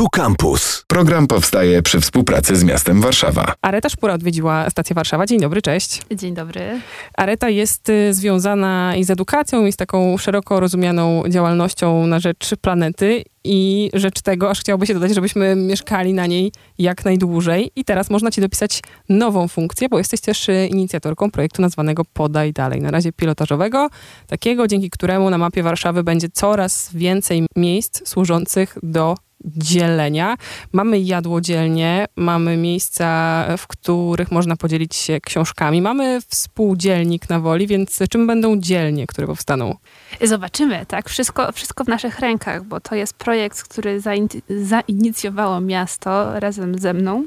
Tu Campus. Program powstaje przy współpracy z miastem Warszawa. Areta Szpura odwiedziła stację Warszawa. Dzień dobry, cześć. Dzień dobry. Areta jest y, związana i z edukacją, i z taką szeroko rozumianą działalnością na rzecz planety i rzecz tego, aż chciałoby się dodać, żebyśmy mieszkali na niej jak najdłużej. I teraz można ci dopisać nową funkcję, bo jesteś też y, inicjatorką projektu nazwanego Podaj Dalej. Na razie pilotażowego, takiego, dzięki któremu na mapie Warszawy będzie coraz więcej miejsc służących do dzielenia. Mamy jadłodzielnie, mamy miejsca, w których można podzielić się książkami. Mamy współdzielnik na woli, więc czym będą dzielnie, które powstaną? Zobaczymy, tak? Wszystko, wszystko w naszych rękach, bo to jest projekt, który zain zainicjowało miasto razem ze mną.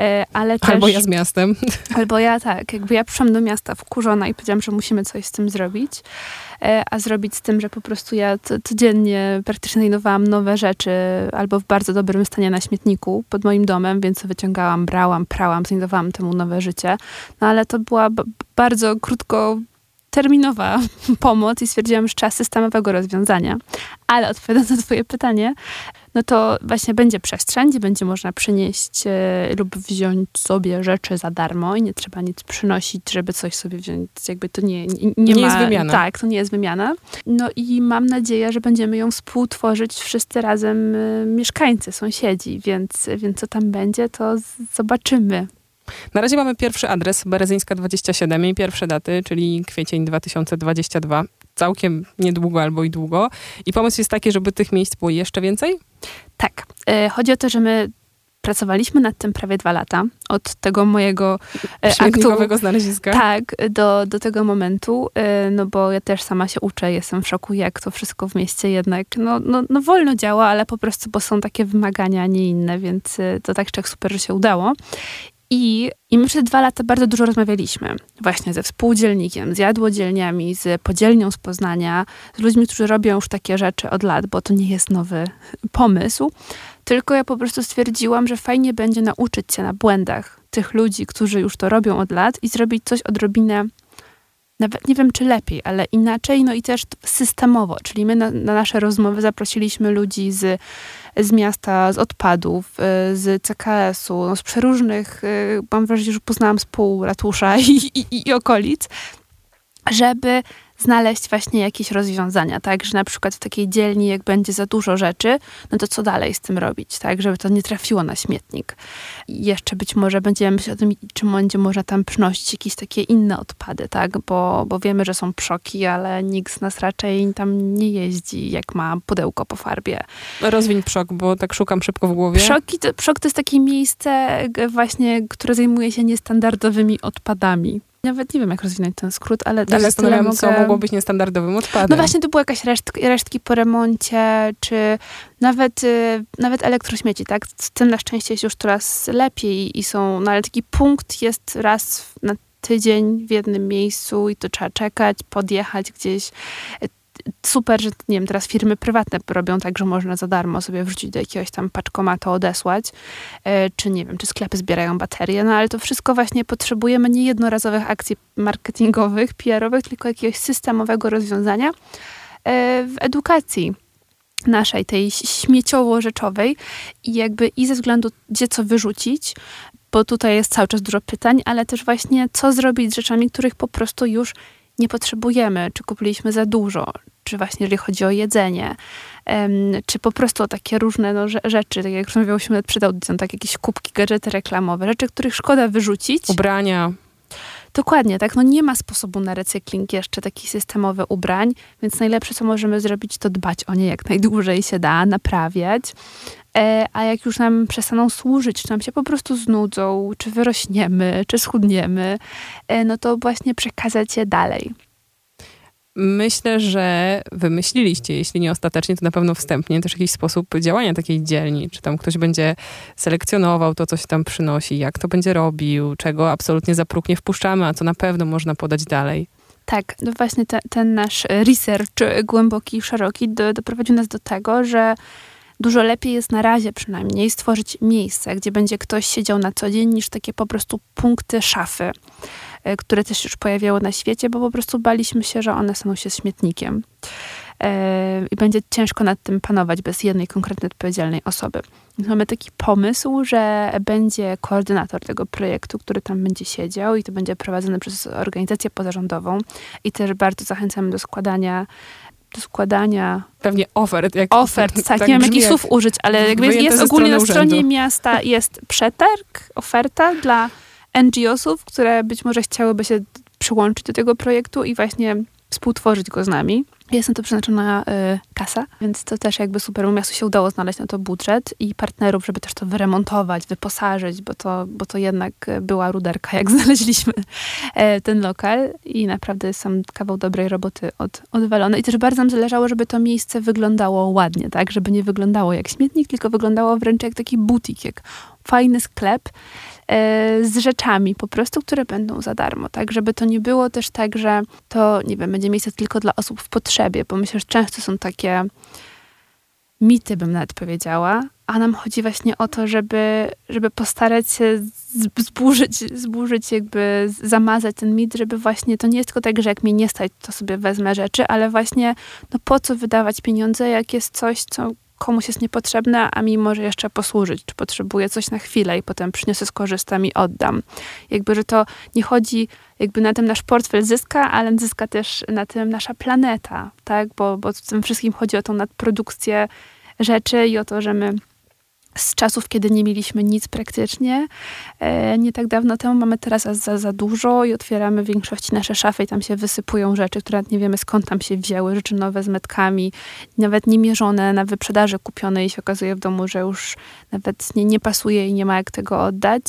E, ale też, albo ja z miastem. Albo ja tak. Jakby ja przyszłam do miasta wkurzona i powiedziałam, że musimy coś z tym zrobić. E, a zrobić z tym, że po prostu ja codziennie praktycznie znajdowałam nowe rzeczy albo w bardzo dobrym stanie na śmietniku pod moim domem, więc wyciągałam, brałam, prałam, znajdowałam temu nowe życie. No ale to była bardzo krótko terminowa pomoc i stwierdziłam, że trzeba systemowego rozwiązania. Ale odpowiadając na twoje pytanie, no to właśnie będzie przestrzeń, gdzie będzie można przynieść e, lub wziąć sobie rzeczy za darmo i nie trzeba nic przynosić, żeby coś sobie wziąć. Jakby to nie, nie, nie, nie ma, jest wymiana. Tak, to nie jest wymiana. No i mam nadzieję, że będziemy ją współtworzyć wszyscy razem e, mieszkańcy, sąsiedzi, więc, więc co tam będzie, to zobaczymy. Na razie mamy pierwszy adres, Berezyńska 27 i pierwsze daty, czyli kwiecień 2022. Całkiem niedługo albo i długo. I pomysł jest taki, żeby tych miejsc było jeszcze więcej? Tak. E, chodzi o to, że my pracowaliśmy nad tym prawie dwa lata. Od tego mojego e, aktu. znaleziska. Tak, do, do tego momentu. E, no bo ja też sama się uczę, jestem w szoku, jak to wszystko w mieście jednak, no, no, no wolno działa, ale po prostu, bo są takie wymagania, a nie inne, więc to tak czy super, że się udało. I, I my przez dwa lata bardzo dużo rozmawialiśmy właśnie ze współdzielnikiem, z jadłodzielniami, z podzielnią z Poznania, z ludźmi, którzy robią już takie rzeczy od lat, bo to nie jest nowy pomysł. Tylko ja po prostu stwierdziłam, że fajnie będzie nauczyć się na błędach tych ludzi, którzy już to robią od lat i zrobić coś odrobinę nawet nie wiem czy lepiej, ale inaczej, no i też systemowo. Czyli my na, na nasze rozmowy zaprosiliśmy ludzi z z miasta, z odpadów, y, z CKS-u, no z przeróżnych, y, mam wrażenie, że poznałam z pół ratusza i, i, i okolic, żeby znaleźć właśnie jakieś rozwiązania, tak, że na przykład w takiej dzielni, jak będzie za dużo rzeczy, no to co dalej z tym robić, tak, żeby to nie trafiło na śmietnik. I jeszcze być może będziemy myśleć o tym, czy będzie można tam przynosić jakieś takie inne odpady, tak, bo, bo wiemy, że są przoki, ale nikt z nas raczej tam nie jeździ, jak ma pudełko po farbie. Rozwiń przok, bo tak szukam szybko w głowie. Przoki to, przok to jest takie miejsce właśnie, które zajmuje się niestandardowymi odpadami. Nawet nie wiem, jak rozwinąć ten skrót, ale... Ale zastanawiam mogę... co mogło być niestandardowym odpadem. No właśnie, to były jakieś resztki, resztki po remoncie, czy nawet, y, nawet elektrośmieci, tak? Z tym na szczęście jest już coraz lepiej i są... No ale taki punkt jest raz na tydzień w jednym miejscu i to trzeba czekać, podjechać gdzieś super, że nie wiem, teraz firmy prywatne robią tak, że można za darmo sobie wrzucić do jakiegoś tam paczkomatu, odesłać, e, czy nie wiem, czy sklepy zbierają baterie, no ale to wszystko właśnie potrzebujemy nie jednorazowych akcji marketingowych, PR-owych, tylko jakiegoś systemowego rozwiązania e, w edukacji naszej, tej śmieciowo-rzeczowej i jakby i ze względu, gdzie co wyrzucić, bo tutaj jest cały czas dużo pytań, ale też właśnie co zrobić z rzeczami, których po prostu już nie potrzebujemy, czy kupiliśmy za dużo, czy właśnie jeżeli chodzi o jedzenie, czy po prostu o takie różne no, rzeczy, tak jak rozmawiałyśmy przed audycją, tak jakieś kubki, gadżety reklamowe, rzeczy, których szkoda wyrzucić. Ubrania. Dokładnie, tak. No nie ma sposobu na recykling jeszcze taki systemowy ubrań, więc najlepsze, co możemy zrobić, to dbać o nie jak najdłużej się da, naprawiać. E, a jak już nam przestaną służyć, czy nam się po prostu znudzą, czy wyrośniemy, czy schudniemy, e, no to właśnie przekazać je dalej. Myślę, że wymyśliliście, jeśli nie ostatecznie, to na pewno wstępnie też jakiś sposób działania takiej dzielni. Czy tam ktoś będzie selekcjonował to, co się tam przynosi, jak to będzie robił, czego absolutnie za próg nie wpuszczamy, a co na pewno można podać dalej. Tak, no właśnie te, ten nasz research głęboki i szeroki do, doprowadził nas do tego, że dużo lepiej jest na razie przynajmniej stworzyć miejsce, gdzie będzie ktoś siedział na co dzień, niż takie po prostu punkty szafy, e, które też już pojawiały na świecie, bo po prostu baliśmy się, że one staną się śmietnikiem. e, i będzie ciężko nad tym panować bez jednej konkretnej odpowiedzialnej osoby. Mamy taki pomysł, że będzie koordynator tego projektu, który tam będzie siedział i to będzie prowadzone przez organizację pozarządową i też bardzo zachęcamy do składania do składania pewnie ofert. Jak, ofert, tak, tak nie wiem jakich słów użyć, ale jakby jest ogólnie na stronie urzędu. miasta jest przetarg, oferta dla NGO-sów, które być może chciałyby się przyłączyć do tego projektu i właśnie współtworzyć go z nami. Jest na to przeznaczona y, kasa, więc to też jakby super. Miastu się udało znaleźć na to budżet i partnerów, żeby też to wyremontować, wyposażyć, bo to, bo to jednak była ruderka, jak znaleźliśmy e, ten lokal i naprawdę jest sam kawał dobrej roboty od, odwalony. I też bardzo nam zależało, żeby to miejsce wyglądało ładnie, tak? Żeby nie wyglądało jak śmietnik, tylko wyglądało wręcz jak taki butik, jak fajny sklep z rzeczami po prostu, które będą za darmo, tak? Żeby to nie było też tak, że to, nie wiem, będzie miejsce tylko dla osób w potrzebie, bo myślę, że często są takie mity, bym nawet powiedziała, a nam chodzi właśnie o to, żeby, żeby postarać się zburzyć, zburzyć, jakby zamazać ten mit, żeby właśnie to nie jest tylko tak, że jak mnie nie stać, to sobie wezmę rzeczy, ale właśnie no po co wydawać pieniądze, jak jest coś, co komuś jest niepotrzebne, a mi może jeszcze posłużyć, czy potrzebuję coś na chwilę i potem przyniosę, skorzystam i oddam. Jakby, że to nie chodzi, jakby na tym nasz portfel zyska, ale zyska też na tym nasza planeta, tak? Bo, bo w tym wszystkim chodzi o tą nadprodukcję rzeczy i o to, że my z czasów, kiedy nie mieliśmy nic praktycznie. E, nie tak dawno temu mamy teraz za, za dużo i otwieramy w większości nasze szafy i tam się wysypują rzeczy, które nie wiemy skąd tam się wzięły. Rzeczy nowe z metkami, nawet niemierzone na wyprzedaży kupione i się okazuje w domu, że już nawet nie, nie pasuje i nie ma jak tego oddać.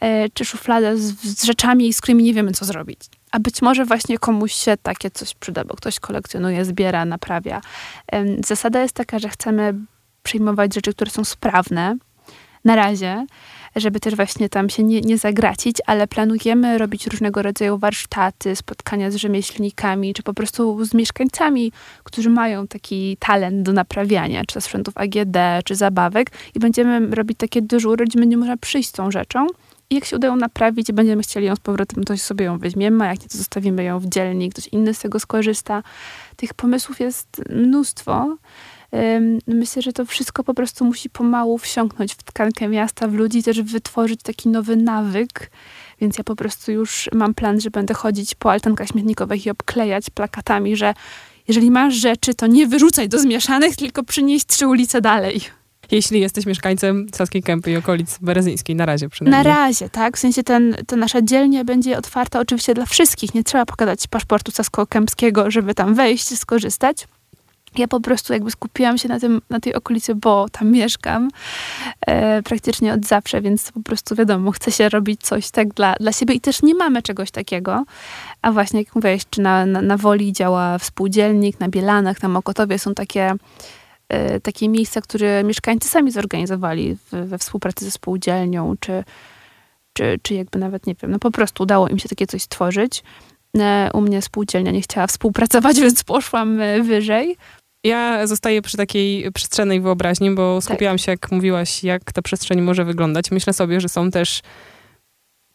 E, czy szuflada z, z rzeczami, z którymi nie wiemy co zrobić. A być może właśnie komuś się takie coś przyda, bo ktoś kolekcjonuje, zbiera, naprawia. Zasada jest taka, że chcemy przyjmować rzeczy, które są sprawne na razie, żeby też właśnie tam się nie, nie zagracić, ale planujemy robić różnego rodzaju warsztaty, spotkania z rzemieślnikami, czy po prostu z mieszkańcami, którzy mają taki talent do naprawiania, czy sprzętów AGD, czy zabawek i będziemy robić takie dyżury, gdzie będzie można przyjść z tą rzeczą i jak się udają naprawić i będziemy chcieli ją z powrotem, to sobie ją weźmiemy, a jak nie, to zostawimy ją w dzielni, ktoś inny z tego skorzysta. Tych pomysłów jest mnóstwo. Myślę, że to wszystko po prostu musi pomału wsiąknąć w tkankę miasta, w ludzi, też wytworzyć taki nowy nawyk. Więc ja po prostu już mam plan, że będę chodzić po altankach śmietnikowych i obklejać plakatami, że jeżeli masz rzeczy, to nie wyrzucaj do zmieszanych, tylko przynieś trzy ulice dalej. Jeśli jesteś mieszkańcem Saskiej Kępy i okolic Berezyńskiej, na razie przynajmniej. Na razie, tak. W sensie ten, ta nasza dzielnia będzie otwarta oczywiście dla wszystkich. Nie trzeba pokazać paszportu sasko-kępskiego, żeby tam wejść, skorzystać ja po prostu jakby skupiłam się na, tym, na tej okolicy, bo tam mieszkam e, praktycznie od zawsze, więc po prostu wiadomo, chcę się robić coś tak dla, dla siebie i też nie mamy czegoś takiego. A właśnie, jak mówiłeś, czy na, na, na Woli działa współdzielnik, na Bielanach, na Mokotowie są takie, e, takie miejsca, które mieszkańcy sami zorganizowali w, we współpracy ze spółdzielnią, czy, czy, czy jakby nawet, nie wiem, no po prostu udało im się takie coś stworzyć. E, u mnie spółdzielnia nie chciała współpracować, więc poszłam e, wyżej. Ja zostaję przy takiej przestrzennej wyobraźni, bo tak. skupiłam tak. się, jak mówiłaś, jak ta przestrzeń może wyglądać. Myślę sobie, że są też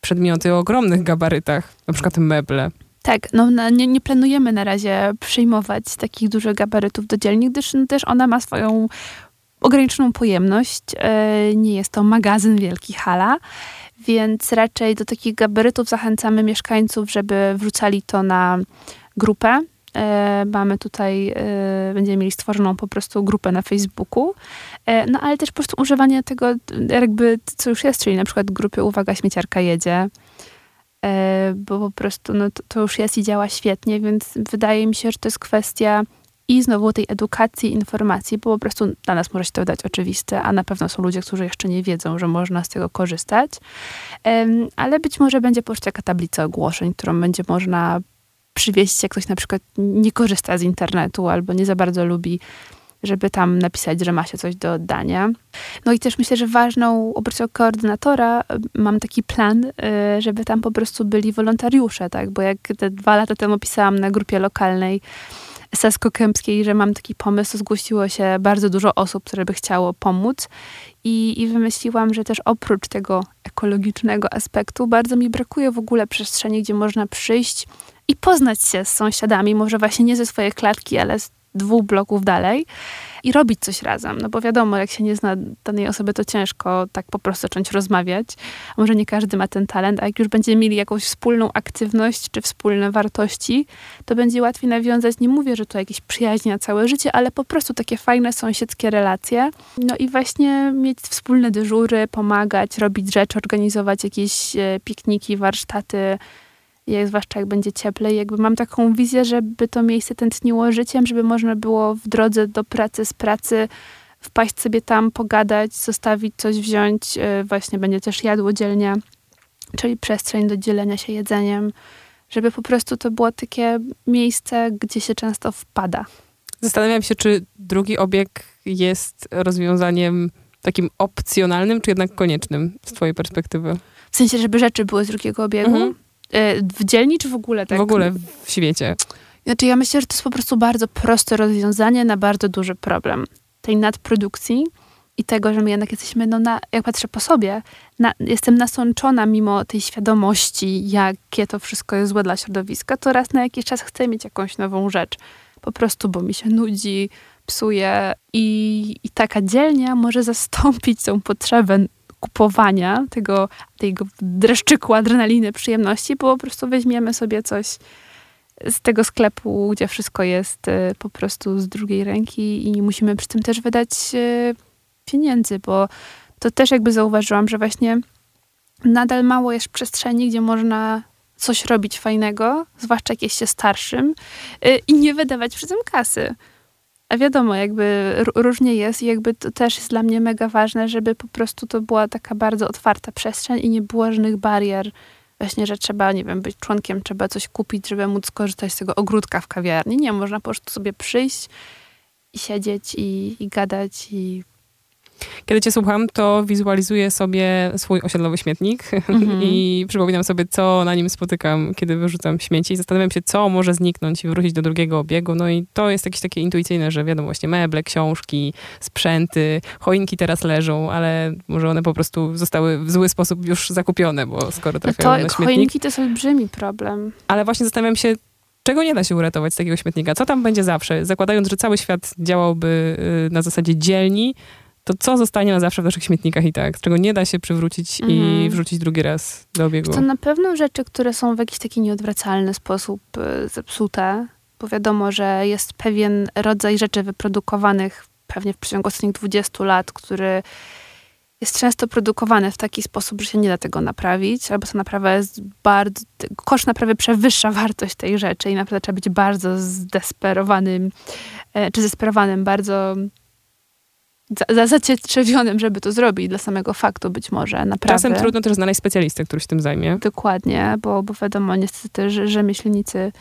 przedmioty o ogromnych gabarytach, na przykład meble. Tak, no nie, nie planujemy na razie przyjmować takich dużych gabarytów do dzielni, gdyż no, też ona ma swoją ograniczoną pojemność. E, nie jest to magazyn wielki hala, więc raczej do takich gabarytów zachęcamy mieszkańców, żeby wrzucali to na grupę mamy tutaj, e, będziemy mieli stworzoną po prostu grupę na Facebooku, e, no ale też po prostu używanie tego jakby, co już jest, czyli na przykład grupy Uwaga, śmieciarka jedzie, bo po prostu no, to, to już jest i działa świetnie, więc wydaje mi się, że to jest kwestia i znowu tej edukacji, informacji, bo po prostu dla nas może się to wydać oczywiste, a na pewno są ludzie, którzy jeszcze nie wiedzą, że można z tego korzystać. Ale być może będzie po prostu taka tablica ogłoszeń, którą będzie można przywieźć, jak ktoś na przykład nie korzysta z internetu albo nie za bardzo lubi, żeby tam napisać, że ma się coś do oddania. No i też myślę, że ważną oprócz koordynatora y, mam taki plan, y, żeby tam po prostu byli wolontariusze, tak? Bo jak te dwa lata temu pisałam na grupie lokalnej Sasko-Kępskiej, że mam taki pomysł, zgłosiło się bardzo dużo osób, które by chciało pomóc i, i wymyśliłam, że też oprócz tego ekologicznego aspektu bardzo mi brakuje w ogóle przestrzeni, gdzie można przyjść i poznać się z sąsiadami, może właśnie nie ze swojej klatki, ale z dwóch bloków dalej i robić coś razem. No bo wiadomo, jak się nie zna danej osoby, to ciężko tak po prostu zacząć rozmawiać. A może nie każdy ma ten talent, a jak już będziemy mieli jakąś wspólną aktywność czy wspólne wartości, to będzie łatwiej nawiązać, nie mówię, że to jakieś przyjaźnie na całe życie, ale po prostu takie fajne sąsiedzkie relacje. No i właśnie mieć wspólne dyżury, pomagać, robić rzeczy, organizować jakieś e, pikniki, warsztaty, jak, zwłaszcza jak będzie cieplej. Jakby mam taką wizję, żeby to miejsce tętniło życiem, żeby można było w drodze do pracy, z pracy wpaść sobie tam, pogadać, zostawić coś, wziąć. E, właśnie będzie też jadłodzielnia, czyli przestrzeń do dzielenia się jedzeniem, żeby po prostu to było takie miejsce, gdzie się często wpada. Zastanawiam się, czy drugi obieg jest rozwiązaniem takim opcjonalnym, czy jednak koniecznym z twojej perspektywy? W sensie, żeby rzeczy były z drugiego obiegu? Mhm. E, w dzielni, czy w ogóle tak? W ogóle w świecie. Znaczy, ja myślę, że to jest po prostu bardzo proste rozwiązanie na bardzo duży problem tej nadprodukcji i tego, że my jednak jesteśmy, no na, jak patrzę po sobie, na, jestem nasączona mimo tej świadomości, jakie to wszystko jest złe dla środowiska, to raz na jakiś czas chcę mieć jakąś nową rzecz. Po prostu, bo mi się nudzi, psuje i, i taka dzielnia może zastąpić tą potrzebę kupowania tego, tego dreszczyku adrenaliny, przyjemności, bo po prostu weźmiemy sobie coś z tego sklepu, gdzie wszystko jest y, po prostu z drugiej ręki i nie musimy przy tym też wydać y, pieniędzy, bo to też jakby zauważyłam, że właśnie nadal mało jest przestrzeni, gdzie można coś robić fajnego, zwłaszcza jak jest się starszym y, i nie wydawać przy tym kasy. A wiadomo, jakby różnie jest i jakby to też jest dla mnie mega ważne, żeby po prostu to była taka bardzo otwarta przestrzeń i nie było żadnych barier. Właśnie, że trzeba, nie wiem, być członkiem, trzeba coś kupić, żeby móc skorzystać z tego ogródka w kawiarni. Nie, można po prostu sobie przyjść i siedzieć i, i gadać i kiedy cię słucham, to wizualizuję sobie swój osiedlowy śmietnik mm-hmm. i przypominam sobie, co na nim spotykam, kiedy wyrzucam śmieci zastanawiam się, co może zniknąć i wrócić do drugiego obiegu. No i to jest jakieś takie intuicyjne, że wiadomo, właśnie meble, książki, sprzęty, choinki teraz leżą, ale może one po prostu zostały w zły sposób już zakupione, bo skoro no trafiają to, na śmietnik. Choinki to jest olbrzymi problem. Ale właśnie zastanawiam się, czego nie da się uratować z takiego śmietnika? Co tam będzie zawsze? Zakładając, że cały świat działałby y, na zasadzie dzielni, to co zostanie na zawsze w naszych śmietnikach i tak, czego nie da się przywrócić mhm. i wrzucić drugi raz do obiegu? To na pewno rzeczy, które są w jakiś taki nieodwracalny sposób y, zepsute, bo wiadomo, że jest pewien rodzaj rzeczy wyprodukowanych pewnie w przeciągu ostatnich 20 lat, który jest często produkowany w taki sposób, że się nie da tego naprawić, albo ta naprawa jest bardzo, koszt naprawy przewyższa wartość tej rzeczy i naprawdę trzeba być bardzo zdesperowanym, e, czy zesperowanym, bardzo za, zacietrzewionym, żeby to zrobić, dla samego faktu być może, naprawdę. Czasem trudno też znaleźć specjalistę, który się tym zajmie. Dokładnie, bo, bo wiadomo, niestety że rzemieślnicy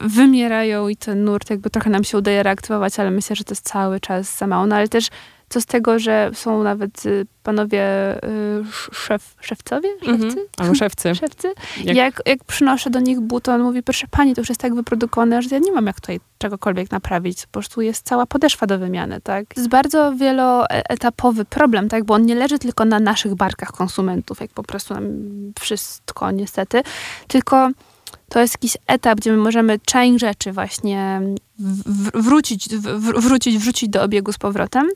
wymierają i ten nurt jakby trochę nam się udaje reaktywować, ale myślę, że to jest cały czas za mało. No ale też co z tego, że są nawet y, panowie y, szef, szewcowie? Mhm. Szewcy? Mhm. Albo szewcy. szewcy? Jak... jak... Jak, przynoszę do nich but, on mówi, proszę pani, to już jest tak wyprodukowane, że ja nie mam jak tutaj czegokolwiek naprawić. Po prostu jest cała podeszwa do wymiany, tak? To jest bardzo wieloetapowy problem, tak? Bo on nie leży tylko na naszych barkach konsumentów, jak po prostu nam wszystko niestety, tylko to jest jakiś etap, gdzie my możemy część rzeczy właśnie wrócić, wrócić, wrzucić do obiegu z powrotem,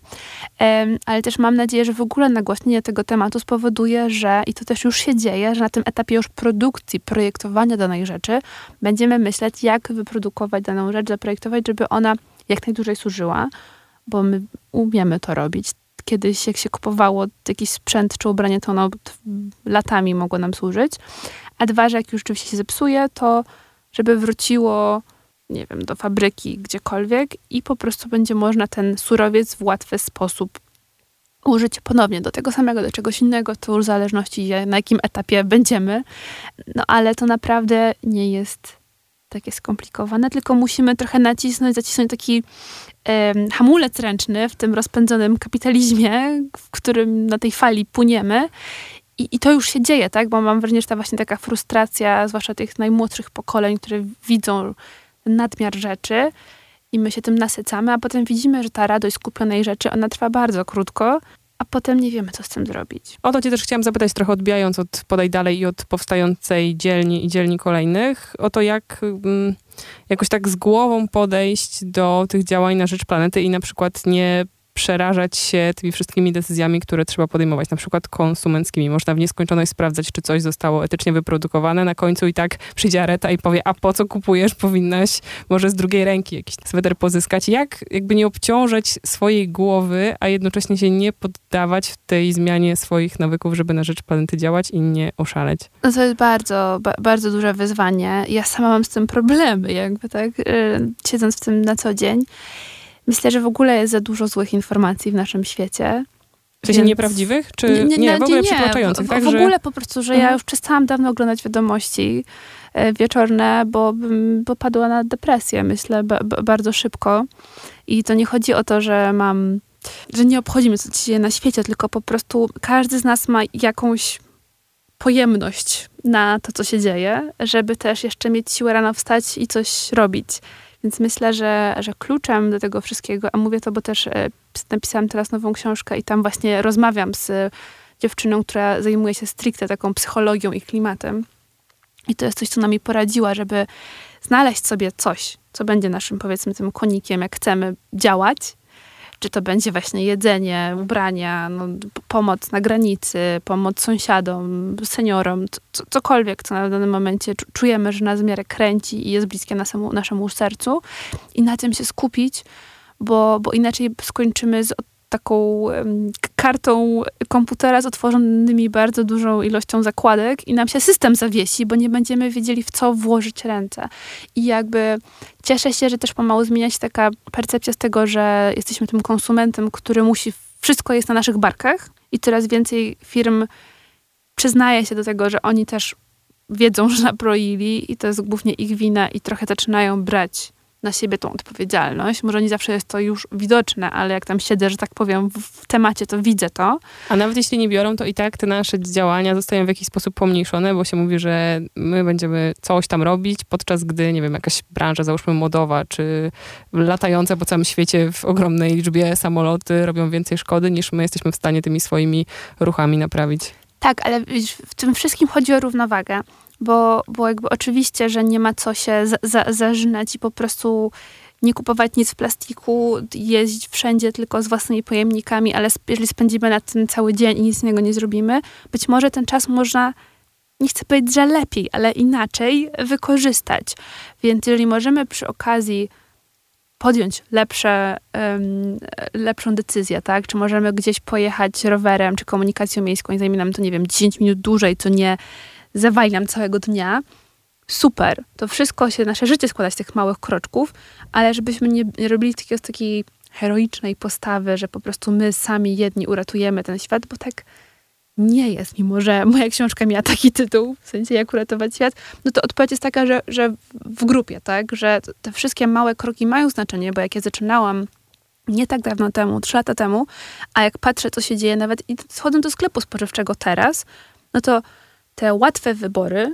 ale też mam nadzieję, że w ogóle nagłośnienie tego tematu spowoduje, że i to też już się dzieje, że na tym etapie już produkcji, projektowania danej rzeczy będziemy myśleć, jak wyprodukować daną rzecz, zaprojektować, żeby ona jak najdłużej służyła, bo my umiemy to robić. Kiedyś, jak się kupowało jakiś sprzęt czy ubranie, to ono latami mogło nam służyć, a dwa, że jak już rzeczywiście się zepsuje, to żeby wróciło, nie wiem, do fabryki gdziekolwiek i po prostu będzie można ten surowiec w łatwy sposób użyć ponownie do tego samego, do czegoś innego, to w zależności na jakim etapie będziemy. No ale to naprawdę nie jest takie skomplikowane, tylko musimy trochę nacisnąć, zacisnąć taki e, hamulec ręczny w tym rozpędzonym kapitalizmie, w którym na tej fali płyniemy i, I to już się dzieje, tak? Bo mam wrażenie, że ta właśnie taka frustracja, zwłaszcza tych najmłodszych pokoleń, które widzą nadmiar rzeczy i my się tym nasycamy, a potem widzimy, że ta radość skupionej rzeczy, ona trwa bardzo krótko a potem nie wiemy, co z tym zrobić. O to cię też chciałam zapytać, trochę odbijając od Podaj Dalej i od powstającej dzielni i dzielni kolejnych, o to jak mm, jakoś tak z głową podejść do tych działań na rzecz planety i na przykład nie przerażać się tymi wszystkimi decyzjami, które trzeba podejmować, na przykład konsumenckimi. Można w nieskończoność sprawdzać, czy coś zostało etycznie wyprodukowane. Na końcu i tak przyjdzie Areta i powie, a po co kupujesz? Powinnaś może z drugiej ręki jakiś sweter pozyskać. Jak jakby nie obciążać swojej głowy, a jednocześnie się nie poddawać w tej zmianie swoich nawyków, żeby na rzecz planety działać i nie oszaleć? No to jest bardzo, ba bardzo duże wyzwanie. Ja sama mam z tym problemy, jakby tak, yy, siedząc w tym na co dzień. Myślę, że w ogóle jest za dużo złych informacji w naszym świecie. W sensie więc... nieprawdziwych? Czy nie, nie, nie w ogóle przytłaczających? W, tak, w, w ogóle po prostu, że mhm. ja już przestałam dawno oglądać wiadomości e, wieczorne, bo, bo padła na depresję, myślę, bardzo szybko. I to nie chodzi o to, że mam, że nie obchodzimy, co się dzieje na świecie, tylko po prostu każdy z nas ma jakąś pojemność na to, co się dzieje, żeby też jeszcze mieć siłę rano wstać i coś robić. Więc myślę, że, że kluczem do tego wszystkiego, a mówię to, bo też e, napisałam teraz nową książkę i tam właśnie rozmawiam z dziewczyną, która zajmuje się stricte taką psychologią i klimatem. I to jest coś, co nam poradziła, żeby znaleźć sobie coś, co będzie naszym, powiedzmy, tym konikiem, jak chcemy działać, czy to będzie właśnie jedzenie, ubrania, no, pomoc na granicy, pomoc sąsiadom, seniorom, cokolwiek, co na danym momencie czujemy, że nas w miarę kręci i jest bliskie naszemu, naszemu sercu. I na tym się skupić, bo, bo inaczej skończymy z taką kartą komputera z otworzonymi bardzo dużą ilością zakładek i nam się system zawiesi, bo nie będziemy wiedzieli, w co włożyć ręce. I jakby cieszę się, że też pomału zmienia się taka percepcja z tego, że jesteśmy tym konsumentem, który musi, wszystko jest na naszych barkach i coraz więcej firm przyznaje się do tego, że oni też wiedzą, że nabroili i to jest głównie ich wina i trochę zaczynają brać na siebie tą odpowiedzialność. Może nie zawsze jest to już widoczne, ale jak tam siedzę, że tak powiem, w temacie, to widzę to. A nawet jeśli nie biorą, to i tak te nasze działania zostają w jakiś sposób pomniejszone, bo się mówi, że my będziemy coś tam robić, podczas gdy, nie wiem, jakaś branża, załóżmy modowa, czy latające po całym świecie w ogromnej liczbie samoloty robią więcej szkody, niż my jesteśmy w stanie tymi swoimi ruchami naprawić. Tak, ale w tym wszystkim chodzi o równowagę bo, bo jakby oczywiście, że nie ma co się za, za, zażynać i po prostu nie kupować nic w plastiku, jeździć wszędzie tylko z własnymi pojemnikami, ale jeżeli spędzimy na tym cały dzień i nic innego nie zrobimy, być może ten czas można, nie chcę powiedzieć, że lepiej, ale inaczej wykorzystać. Więc jeżeli możemy przy okazji podjąć lepsze, um, lepszą decyzję, tak? Czy możemy gdzieś pojechać rowerem, czy komunikacją miejską i zajmie nam to, nie wiem, 10 minut dłużej, co nie zawali nam całego dnia, super. To wszystko się, nasze życie składa z tych małych kroczków, ale żebyśmy nie, nie robili takiego, takiej heroicznej postawy, że po prostu my sami jedni uratujemy ten świat, bo tak nie jest, mimo że moja książka miała taki tytuł, w sensie jak uratować świat, no to odpowiedź jest taka, że, że w grupie, tak, że te wszystkie małe kroki mają znaczenie, bo jak ja zaczynałam nie tak dawno temu, trzy lata temu, a jak patrzę, co się dzieje nawet i schodzę do sklepu spożywczego teraz, no to te łatwe wybory,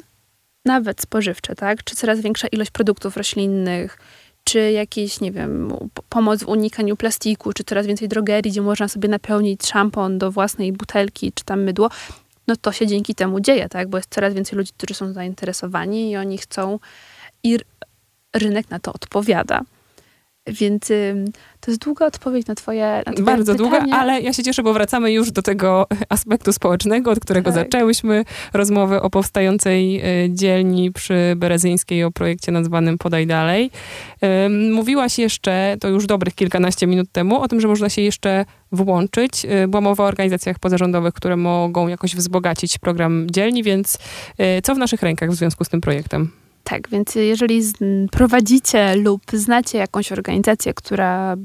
nawet spożywcze, tak? Czy coraz większa ilość produktów roślinnych, czy jakieś, nie wiem, pomoc w unikaniu plastiku, czy coraz więcej drogerii, gdzie można sobie napełnić szampon do własnej butelki, czy tam mydło, no to się dzięki temu dzieje, tak? Bo jest coraz więcej ludzi, którzy są zainteresowani i oni chcą i rynek na to odpowiada. Więc to jest długa odpowiedź na twoje, na twoje Bardzo pytanie. długa, ale ja się cieszę, bo wracamy już do tego aspektu społecznego, od którego tak. zaczęłyśmy rozmowę o powstającej e, dzielni przy Berezyńskiej, o projekcie nazwanym Podaj Dalej. Mówiłaś jeszcze, to już dobrych kilkanaście minut temu, o tym, że można się jeszcze włączyć. E, była mowa o organizacjach pozarządowych, które mogą jakoś wzbogacić program dzielni, więc e, co w naszych rękach w związku z tym projektem? Tak, więc jeżeli prowadzicie lub znacie jakąś organizację, która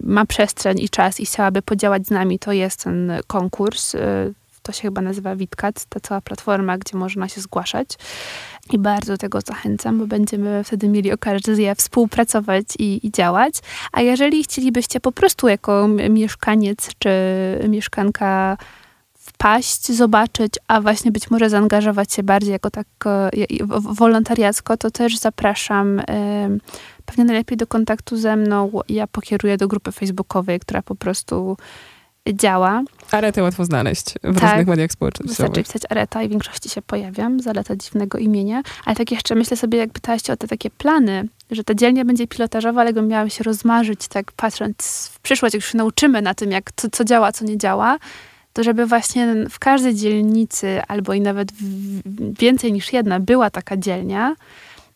ma przestrzeń i czas i chciałaby podziałać z nami, to jest ten konkurs. Y, to się chyba nazywa Witkat, ta cała platforma, gdzie można się zgłaszać. I bardzo tego zachęcam, bo będziemy wtedy mieli okazję współpracować i, i działać. A jeżeli chcielibyście po prostu jako mieszkaniec czy mieszkanka wpaść, zobaczyć, a właśnie być może zaangażować się bardziej jako tak wolontariacko, to też zapraszam pewnie najlepiej do kontaktu ze mną. Ja pokieruję do grupy facebookowej, która po prostu działa. Aretę łatwo znaleźć w Tak. różnych mediach społecznościowych. Wystarczy wpisać Areta i w większości się pojawiam. Zaleta dziwnego imienia. Ale tak jeszcze myślę sobie, jak pytałaś o te takie plany, że ta dzielnia będzie pilotażowa, ale jakby miała się rozmarzyć, tak patrząc w przyszłość, jak już się nauczymy na tym, jak co, co działa, co nie działa, to żeby właśnie w każdej dzielnicy, albo i nawet więcej niż jedna, była taka dzielnia,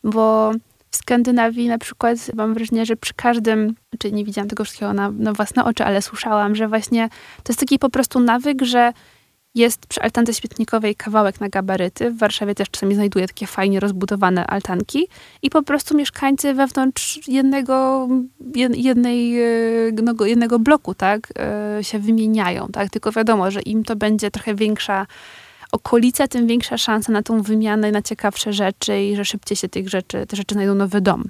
bo w Skandynawii na przykład mam wrażenie, że przy każdym, czy nie widziałam tego wszystkiego na, na własne oczy, ale słyszałam, że właśnie to jest taki po prostu nawyk, że jest przy altance śmietnikowej kawałek na gabaryty. W Warszawie też czasami znajduję takie fajnie rozbudowane altanki i po prostu mieszkańcy wewnątrz jednego, jed- jednej, e, no, jednego bloku, tak, e, się wymieniają, tak, tylko wiadomo, że im to będzie trochę większa okolica, tym większa szansa na tą wymianę, na ciekawsze rzeczy i że szybciej się tych rzeczy, te rzeczy znajdą nowy dom.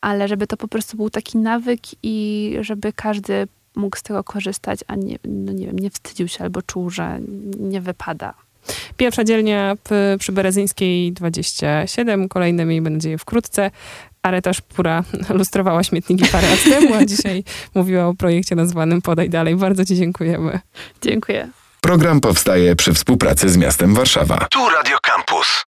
Ale żeby to po prostu był taki nawyk i żeby każdy mógł z tego korzystać, a nie, no nie wiem, nie wstydził się albo czuł, że nie wypada. Pierwsza dzielnia przy Berezyńskiej 27, kolejne miejmy nadzieję wkrótce. Areta Szpura lustrowała śmietniki parę lat temu, a dzisiaj mówiła o projekcie nazwanym Podaj Dalej. Bardzo Ci dziękujemy. Dziękuję. Program powstaje przy współpracy z miastem Warszawa. Tu Radio Campus.